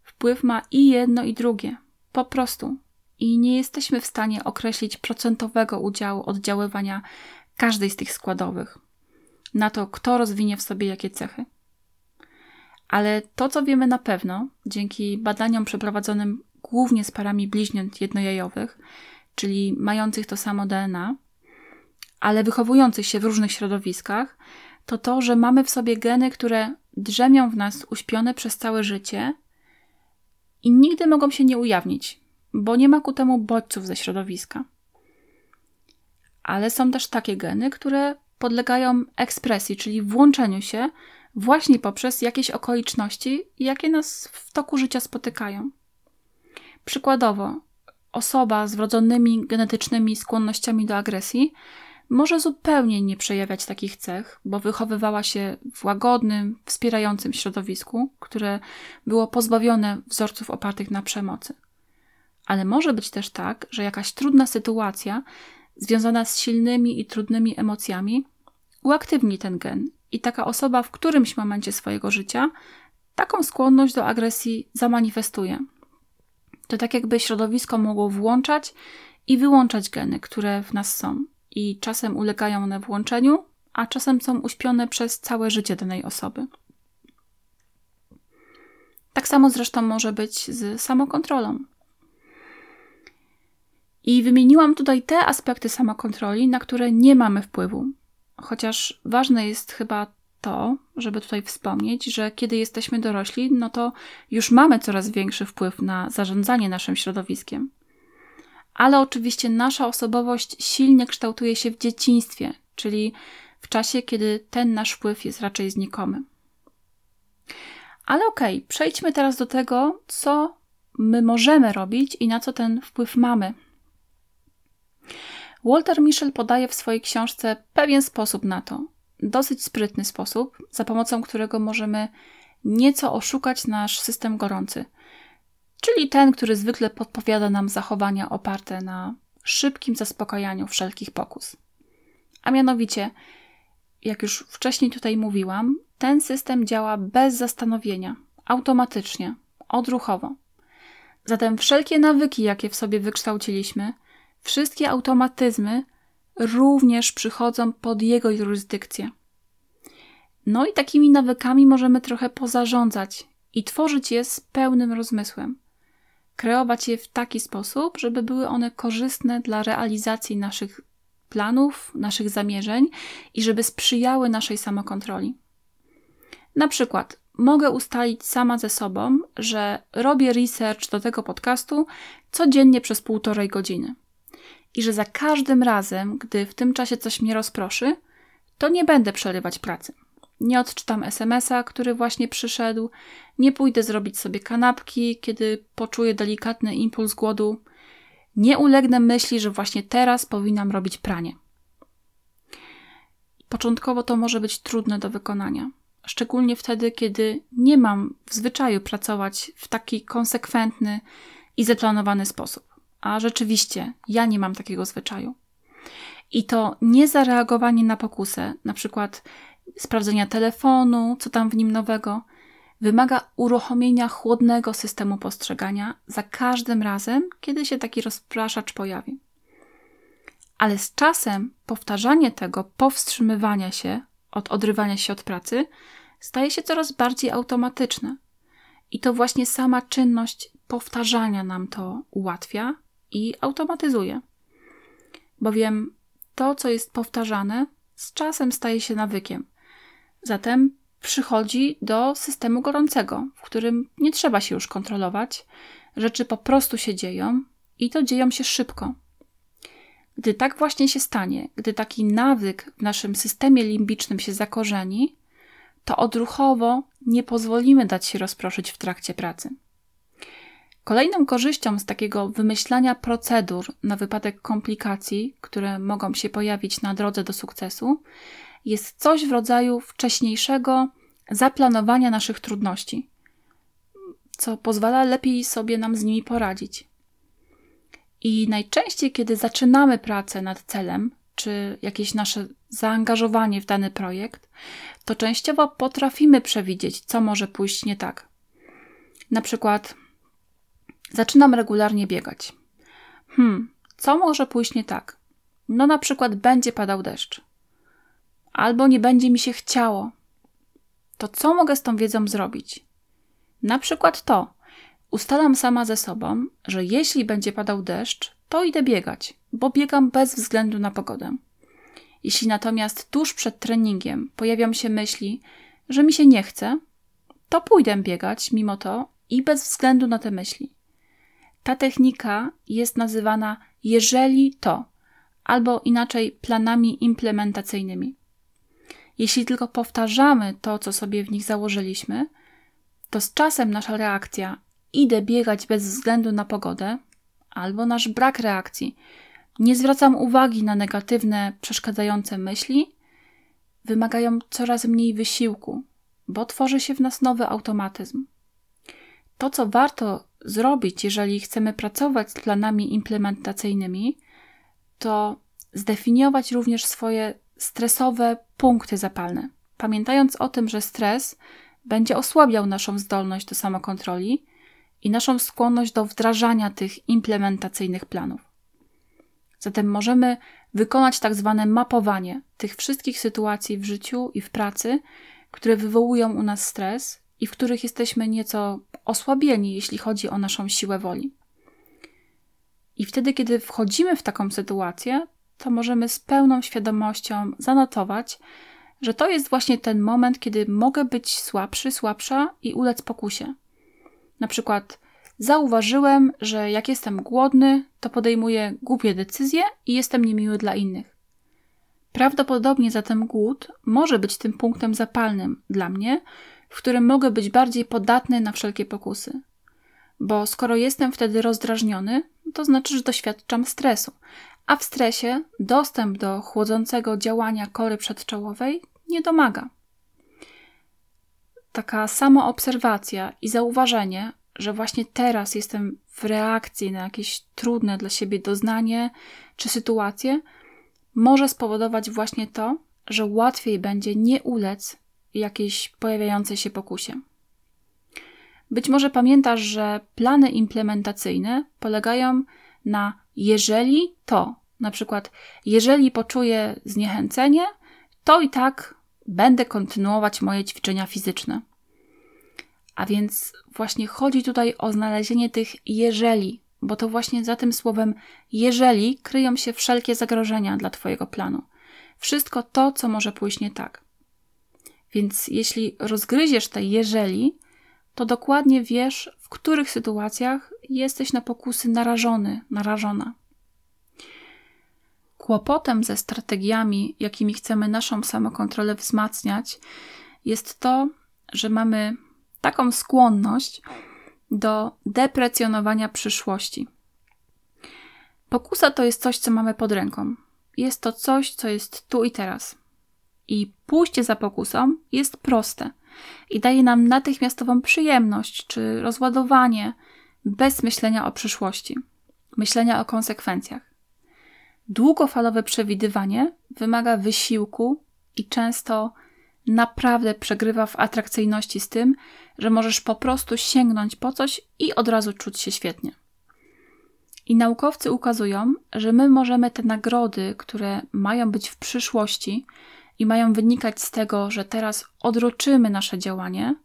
wpływ ma i jedno, i drugie. Po prostu. I nie jesteśmy w stanie określić procentowego udziału oddziaływania każdej z tych składowych na to, kto rozwinie w sobie jakie cechy. Ale to, co wiemy na pewno, dzięki badaniom przeprowadzonym głównie z parami bliźniąt jednojajowych, czyli mających to samo DNA, ale wychowujących się w różnych środowiskach, to to, że mamy w sobie geny, które drzemią w nas uśpione przez całe życie i nigdy mogą się nie ujawnić, bo nie ma ku temu bodźców ze środowiska. Ale są też takie geny, które podlegają ekspresji, czyli włączeniu się właśnie poprzez jakieś okoliczności, jakie nas w toku życia spotykają. Przykładowo, osoba z wrodzonymi genetycznymi skłonnościami do agresji może zupełnie nie przejawiać takich cech, bo wychowywała się w łagodnym, wspierającym środowisku, które było pozbawione wzorców opartych na przemocy. Ale może być też tak, że jakaś trudna sytuacja związana z silnymi i trudnymi emocjami uaktywni ten gen i taka osoba w którymś momencie swojego życia taką skłonność do agresji zamanifestuje. To tak jakby środowisko mogło włączać i wyłączać geny, które w nas są. I czasem ulegają one włączeniu, a czasem są uśpione przez całe życie danej osoby. Tak samo zresztą może być z samokontrolą. I wymieniłam tutaj te aspekty samokontroli, na które nie mamy wpływu. Chociaż ważne jest chyba to, żeby tutaj wspomnieć, że kiedy jesteśmy dorośli, no to już mamy coraz większy wpływ na zarządzanie naszym środowiskiem. Ale oczywiście nasza osobowość silnie kształtuje się w dzieciństwie, czyli w czasie, kiedy ten nasz wpływ jest raczej znikomy. Ale okej, okay, przejdźmy teraz do tego, co my możemy robić i na co ten wpływ mamy. Walter Mischel podaje w swojej książce pewien sposób na to, dosyć sprytny sposób, za pomocą którego możemy nieco oszukać nasz system gorący, czyli ten, który zwykle podpowiada nam zachowania oparte na szybkim zaspokajaniu wszelkich pokus. A mianowicie, jak już wcześniej tutaj mówiłam, ten system działa bez zastanowienia, automatycznie, odruchowo. Zatem wszelkie nawyki, jakie w sobie wykształciliśmy, wszystkie automatyzmy również przychodzą pod jego jurysdykcję. No i takimi nawykami możemy trochę pozarządzać i tworzyć je z pełnym rozmysłem. Kreować je w taki sposób, żeby były one korzystne dla realizacji naszych planów, naszych zamierzeń i żeby sprzyjały naszej samokontroli. Na przykład mogę ustalić sama ze sobą, że robię research do tego podcastu codziennie przez półtorej godziny i że za każdym razem, gdy w tym czasie coś mnie rozproszy, to nie będę przerywać pracy. Nie odczytam SMS-a, który właśnie przyszedł, nie pójdę zrobić sobie kanapki, kiedy poczuję delikatny impuls głodu, nie ulegnę myśli, że właśnie teraz powinnam robić pranie. Początkowo to może być trudne do wykonania, szczególnie wtedy, kiedy nie mam w zwyczaju pracować w taki konsekwentny i zaplanowany sposób. A rzeczywiście, ja nie mam takiego zwyczaju. I to niezareagowanie na pokusę, na przykład sprawdzenia telefonu, co tam w nim nowego, wymaga uruchomienia chłodnego systemu postrzegania za każdym razem, kiedy się taki rozpraszacz pojawi. Ale z czasem powtarzanie tego powstrzymywania się od odrywania się od pracy staje się coraz bardziej automatyczne. I to właśnie sama czynność powtarzania nam to ułatwia i automatyzuje. Bowiem to, co jest powtarzane, z czasem staje się nawykiem. Zatem przychodzi do systemu gorącego, w którym nie trzeba się już kontrolować, rzeczy po prostu się dzieją i to dzieją się szybko. Gdy tak właśnie się stanie, gdy taki nawyk w naszym systemie limbicznym się zakorzeni, to odruchowo nie pozwolimy dać się rozproszyć w trakcie pracy. Kolejną korzyścią z takiego wymyślania procedur na wypadek komplikacji, które mogą się pojawić na drodze do sukcesu, jest coś w rodzaju wcześniejszego zaplanowania naszych trudności, co pozwala lepiej sobie nam z nimi poradzić. I najczęściej, kiedy zaczynamy pracę nad celem, czy jakieś nasze zaangażowanie w dany projekt, to częściowo potrafimy przewidzieć, co może pójść nie tak. Na przykład, zaczynam regularnie biegać. Hmm, co może pójść nie tak? No, na przykład, będzie padał deszcz, albo nie będzie mi się chciało. To co mogę z tą wiedzą zrobić? Na przykład to, Ustalam sama ze sobą, że jeśli będzie padał deszcz, to idę biegać, bo biegam bez względu na pogodę. Jeśli natomiast tuż przed treningiem pojawią się myśli, że mi się nie chce, to pójdę biegać mimo to i bez względu na te myśli. Ta technika jest nazywana jeżeli to, albo inaczej planami implementacyjnymi. Jeśli tylko powtarzamy to, co sobie w nich założyliśmy, to z czasem nasza reakcja idę biegać bez względu na pogodę, albo nasz brak reakcji, nie zwracam uwagi na negatywne, przeszkadzające myśli, wymagają coraz mniej wysiłku, bo tworzy się w nas nowy automatyzm. To, co warto zrobić, jeżeli chcemy pracować z planami implementacyjnymi, to zdefiniować również swoje stresowe punkty zapalne, pamiętając o tym, że stres będzie osłabiał naszą zdolność do samokontroli i naszą skłonność do wdrażania tych implementacyjnych planów. Zatem możemy wykonać tak zwane mapowanie tych wszystkich sytuacji w życiu i w pracy, które wywołują u nas stres i w których jesteśmy nieco osłabieni, jeśli chodzi o naszą siłę woli. I wtedy, kiedy wchodzimy w taką sytuację, to możemy z pełną świadomością zanotować, że to jest właśnie ten moment, kiedy mogę być słabszy, słabsza i ulec pokusie. Na przykład zauważyłem, że jak jestem głodny, to podejmuję głupie decyzje i jestem niemiły dla innych. Prawdopodobnie zatem głód może być tym punktem zapalnym dla mnie, w którym mogę być bardziej podatny na wszelkie pokusy. Bo skoro jestem wtedy rozdrażniony, to znaczy, że doświadczam stresu, a w stresie dostęp do chłodzącego działania kory przedczołowej nie domaga. Taka samoobserwacja i zauważenie, że właśnie teraz jestem w reakcji na jakieś trudne dla siebie doznanie czy sytuację, może spowodować właśnie to, że łatwiej będzie nie ulec jakiejś pojawiającej się pokusie. Być może pamiętasz, że plany implementacyjne polegają na jeżeli to, na przykład jeżeli poczuję zniechęcenie, to i tak będę kontynuować moje ćwiczenia fizyczne. A więc właśnie chodzi tutaj o znalezienie tych jeżeli, bo to właśnie za tym słowem jeżeli kryją się wszelkie zagrożenia dla Twojego planu. Wszystko to, co może pójść nie tak. Więc jeśli rozgryziesz te jeżeli, to dokładnie wiesz, w których sytuacjach jesteś na pokusy narażony, narażona. Kłopotem ze strategiami, jakimi chcemy naszą samokontrolę wzmacniać, jest to, że mamy taką skłonność do deprecjonowania przyszłości. Pokusa to jest coś, co mamy pod ręką. Jest to coś, co jest tu i teraz. I pójście za pokusą jest proste i daje nam natychmiastową przyjemność czy rozładowanie bez myślenia o przyszłości, myślenia o konsekwencjach. Długofalowe przewidywanie wymaga wysiłku i często naprawdę przegrywa w atrakcyjności z tym, że możesz po prostu sięgnąć po coś i od razu czuć się świetnie. I naukowcy ukazują, że my możemy te nagrody, które mają być w przyszłości i mają wynikać z tego, że teraz odroczymy nasze działanie,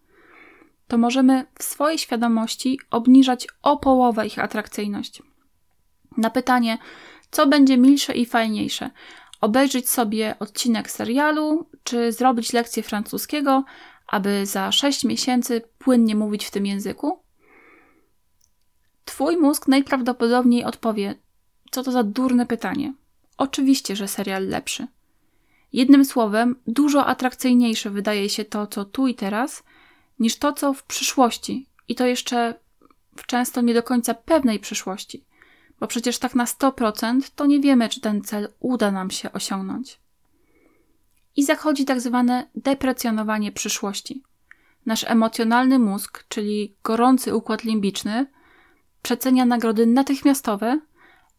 to możemy w swojej świadomości obniżać o połowę ich atrakcyjność. Na pytanie, co będzie milsze i fajniejsze? Obejrzeć sobie odcinek serialu, czy zrobić lekcję francuskiego, aby za 6 miesięcy płynnie mówić w tym języku? Twój mózg najprawdopodobniej odpowie: Co to za durne pytanie? Oczywiście, że serial lepszy. Jednym słowem, dużo atrakcyjniejsze wydaje się to, co tu i teraz, niż to, co w przyszłości. I to jeszcze w często nie do końca pewnej przyszłości bo przecież tak na 100% to nie wiemy, czy ten cel uda nam się osiągnąć. I zachodzi tak zwane deprecjonowanie przyszłości. Nasz emocjonalny mózg, czyli gorący układ limbiczny, przecenia nagrody natychmiastowe,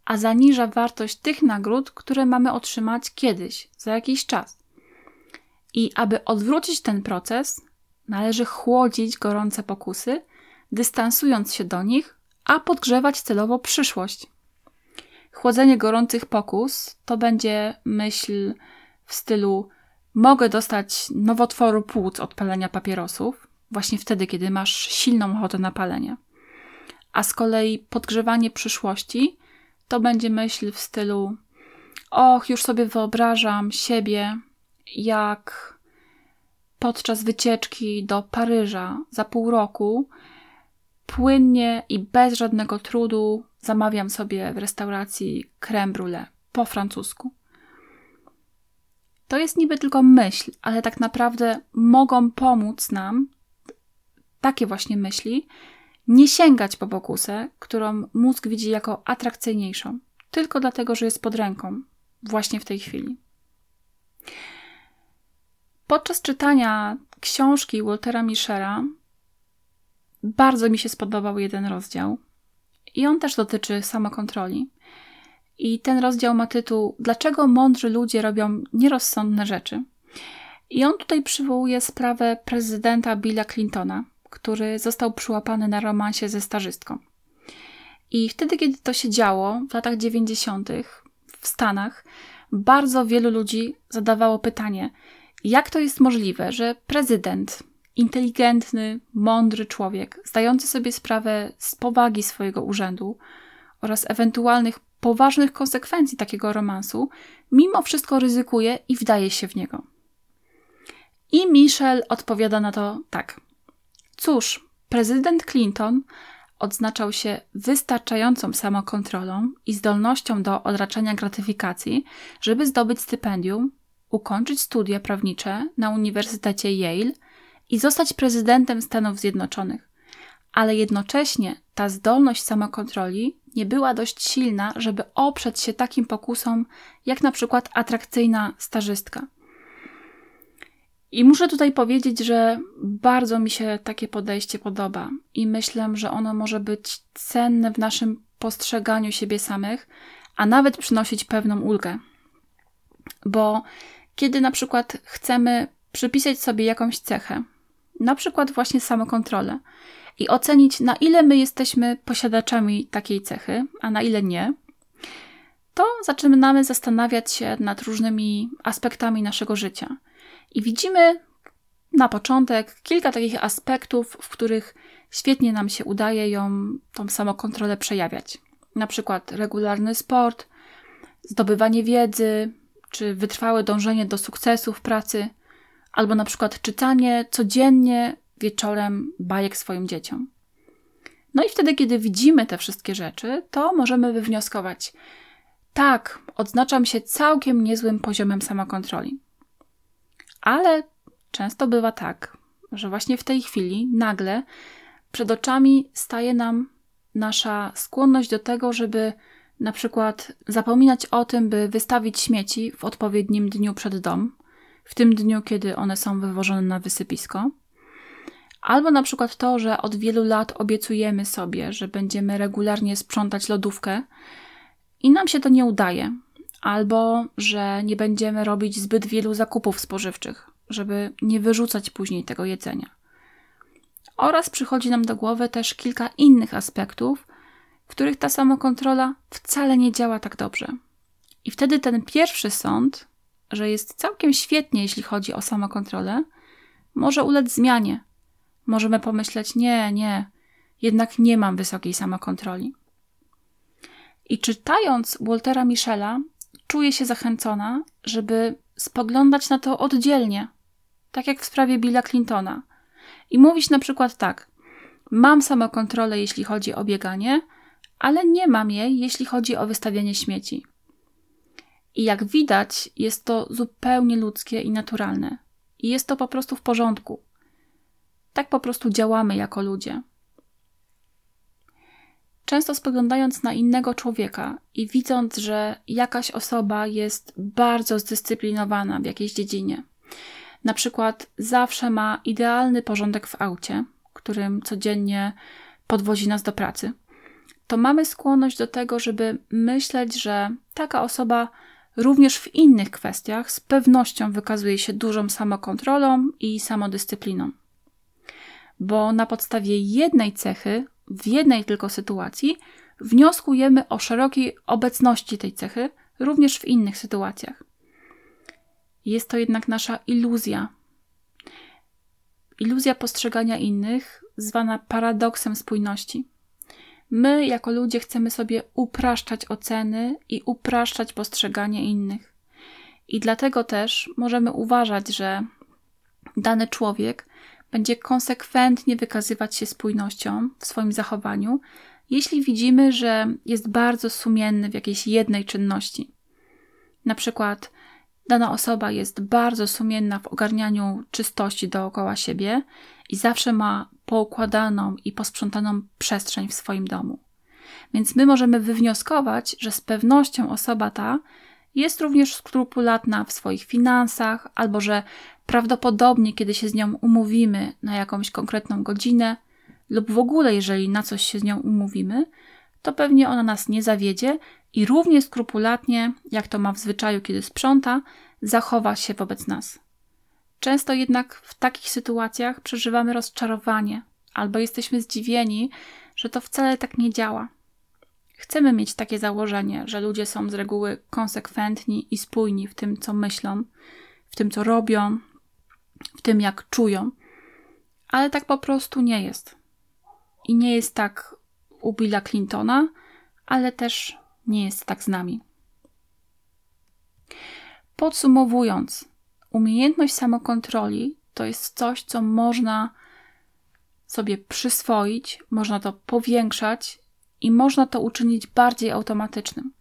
a zaniża wartość tych nagród, które mamy otrzymać kiedyś, za jakiś czas. I aby odwrócić ten proces, należy chłodzić gorące pokusy, dystansując się do nich a podgrzewać celowo przyszłość. Chłodzenie gorących pokus to będzie myśl w stylu mogę dostać nowotworu płuc od palenia papierosów, właśnie wtedy, kiedy masz silną ochotę na palenie. A z kolei podgrzewanie przyszłości to będzie myśl w stylu och, już sobie wyobrażam siebie, jak podczas wycieczki do Paryża za pół roku płynnie i bez żadnego trudu zamawiam sobie w restauracji creme brulee po francusku. To jest niby tylko myśl, ale tak naprawdę mogą pomóc nam takie właśnie myśli nie sięgać po pokusę, którą mózg widzi jako atrakcyjniejszą, tylko dlatego, że jest pod ręką właśnie w tej chwili. Podczas czytania książki Waltera Michela bardzo mi się spodobał jeden rozdział. I on też dotyczy samokontroli. I ten rozdział ma tytuł Dlaczego mądrzy ludzie robią nierozsądne rzeczy? I on tutaj przywołuje sprawę prezydenta Billa Clintona, który został przyłapany na romansie ze stażystką. I wtedy, kiedy to się działo, w latach 90. w Stanach, bardzo wielu ludzi zadawało pytanie, jak to jest możliwe, że prezydent, inteligentny, mądry człowiek, zdający sobie sprawę z powagi swojego urzędu oraz ewentualnych poważnych konsekwencji takiego romansu, mimo wszystko ryzykuje i wdaje się w niego. I Michelle odpowiada na to tak. Cóż, prezydent Clinton odznaczał się wystarczającą samokontrolą i zdolnością do odraczania gratyfikacji, żeby zdobyć stypendium, ukończyć studia prawnicze na Uniwersytecie Yale i zostać prezydentem Stanów Zjednoczonych. Ale jednocześnie ta zdolność samokontroli nie była dość silna, żeby oprzeć się takim pokusom, jak na przykład atrakcyjna stażystka. I muszę tutaj powiedzieć, że bardzo mi się takie podejście podoba i myślę, że ono może być cenne w naszym postrzeganiu siebie samych, a nawet przynosić pewną ulgę. Bo kiedy na przykład chcemy przypisać sobie jakąś cechę, na przykład właśnie samokontrolę, i ocenić, na ile my jesteśmy posiadaczami takiej cechy, a na ile nie, to zaczynamy zastanawiać się nad różnymi aspektami naszego życia. I widzimy na początek kilka takich aspektów, w których świetnie nam się udaje ją, tą samokontrolę przejawiać. Na przykład regularny sport, zdobywanie wiedzy, czy wytrwałe dążenie do sukcesu w pracy, albo na przykład czytanie codziennie wieczorem bajek swoim dzieciom. No i wtedy, kiedy widzimy te wszystkie rzeczy, to możemy wywnioskować: tak, odznaczam się całkiem niezłym poziomem samokontroli. Ale często bywa tak, że właśnie w tej chwili nagle przed oczami staje nam nasza skłonność do tego, żeby na przykład zapominać o tym, by wystawić śmieci w odpowiednim dniu przed dom, w tym dniu, kiedy one są wywożone na wysypisko. Albo na przykład to, że od wielu lat obiecujemy sobie, że będziemy regularnie sprzątać lodówkę i nam się to nie udaje, albo że nie będziemy robić zbyt wielu zakupów spożywczych, żeby nie wyrzucać później tego jedzenia. Oraz przychodzi nam do głowy też kilka innych aspektów, w których ta samokontrola wcale nie działa tak dobrze. I wtedy ten pierwszy sąd, że jest całkiem świetnie, jeśli chodzi o samokontrolę, może ulec zmianie. Możemy pomyśleć: nie, nie, jednak nie mam wysokiej samokontroli. I czytając Waltera Michela, czuję się zachęcona, żeby spoglądać na to oddzielnie, tak jak w sprawie Billa Clintona. I mówić na przykład tak: Mam samokontrolę, jeśli chodzi o bieganie, ale nie mam jej, jeśli chodzi o wystawianie śmieci. I jak widać, jest to zupełnie ludzkie i naturalne. I jest to po prostu w porządku. Tak po prostu działamy jako ludzie. Często spoglądając na innego człowieka i widząc, że jakaś osoba jest bardzo zdyscyplinowana w jakiejś dziedzinie, na przykład zawsze ma idealny porządek w aucie, którym codziennie podwozi nas do pracy, to mamy skłonność do tego, żeby myśleć, że taka osoba również w innych kwestiach z pewnością wykazuje się dużą samokontrolą i samodyscypliną. Bo na podstawie jednej cechy w jednej tylko sytuacji wnioskujemy o szerokiej obecności tej cechy również w innych sytuacjach. Jest to jednak nasza iluzja. Iluzja postrzegania innych, zwana paradoksem spójności. My, jako ludzie, chcemy sobie upraszczać oceny i upraszczać postrzeganie innych. I dlatego też możemy uważać, że dany człowiek będzie konsekwentnie wykazywać się spójnością w swoim zachowaniu, jeśli widzimy, że jest bardzo sumienny w jakiejś jednej czynności. Na przykład dana osoba jest bardzo sumienna w ogarnianiu czystości dookoła siebie i zawsze ma poukładaną i posprzątaną przestrzeń w swoim domu. Więc my możemy wywnioskować, że z pewnością osoba ta jest również skrupulatna w swoich finansach, albo że prawdopodobnie, kiedy się z nią umówimy na jakąś konkretną godzinę, lub w ogóle, jeżeli na coś się z nią umówimy, to pewnie ona nas nie zawiedzie i równie skrupulatnie, jak to ma w zwyczaju, kiedy sprząta, zachowa się wobec nas. Często jednak w takich sytuacjach przeżywamy rozczarowanie albo jesteśmy zdziwieni, że to wcale tak nie działa. Chcemy mieć takie założenie, że ludzie są z reguły konsekwentni i spójni w tym, co myślą, w tym, co robią, w tym, jak czują, ale tak po prostu nie jest. I nie jest tak u Billa Clintona, ale też nie jest tak z nami. Podsumowując, umiejętność samokontroli to jest coś, co można sobie przyswoić, można to powiększać i można to uczynić bardziej automatycznym.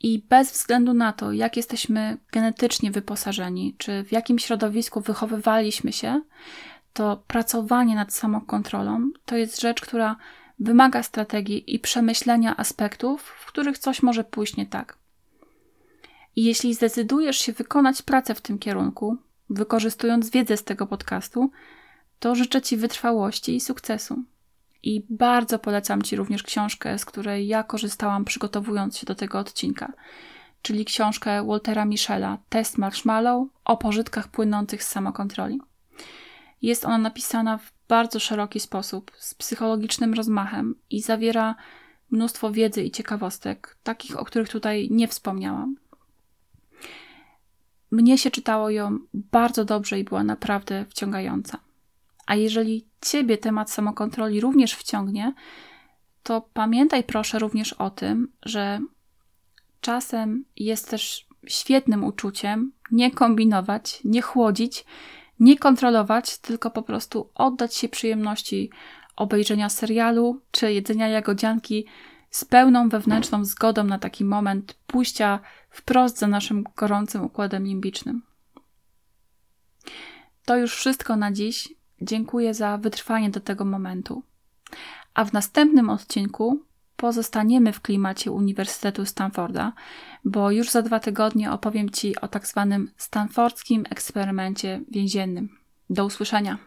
I bez względu na to, jak jesteśmy genetycznie wyposażeni, czy w jakim środowisku wychowywaliśmy się, to pracowanie nad samokontrolą to jest rzecz, która wymaga strategii i przemyślenia aspektów, w których coś może pójść nie tak. I jeśli zdecydujesz się wykonać pracę w tym kierunku, wykorzystując wiedzę z tego podcastu, to życzę Ci wytrwałości i sukcesu. I bardzo polecam Ci również książkę, z której ja korzystałam przygotowując się do tego odcinka, czyli książkę Waltera Michela Test Marshmallow o pożytkach płynących z samokontroli. Jest ona napisana w bardzo szeroki sposób, z psychologicznym rozmachem i zawiera mnóstwo wiedzy i ciekawostek, takich, o których tutaj nie wspomniałam. Mnie się czytało ją bardzo dobrze i była naprawdę wciągająca. A jeżeli Ciebie temat samokontroli również wciągnie, to pamiętaj proszę również o tym, że czasem jest też świetnym uczuciem nie kombinować, nie chłodzić, nie kontrolować, tylko po prostu oddać się przyjemności obejrzenia serialu czy jedzenia jagodzianki z pełną wewnętrzną zgodą na taki moment pójścia wprost za naszym gorącym układem limbicznym. To już wszystko na dziś. Dziękuję za wytrwanie do tego momentu. A w następnym odcinku pozostaniemy w klimacie Uniwersytetu Stanforda, bo już za dwa tygodnie opowiem Ci o tak zwanym stanfordzkim eksperymencie więziennym. Do usłyszenia!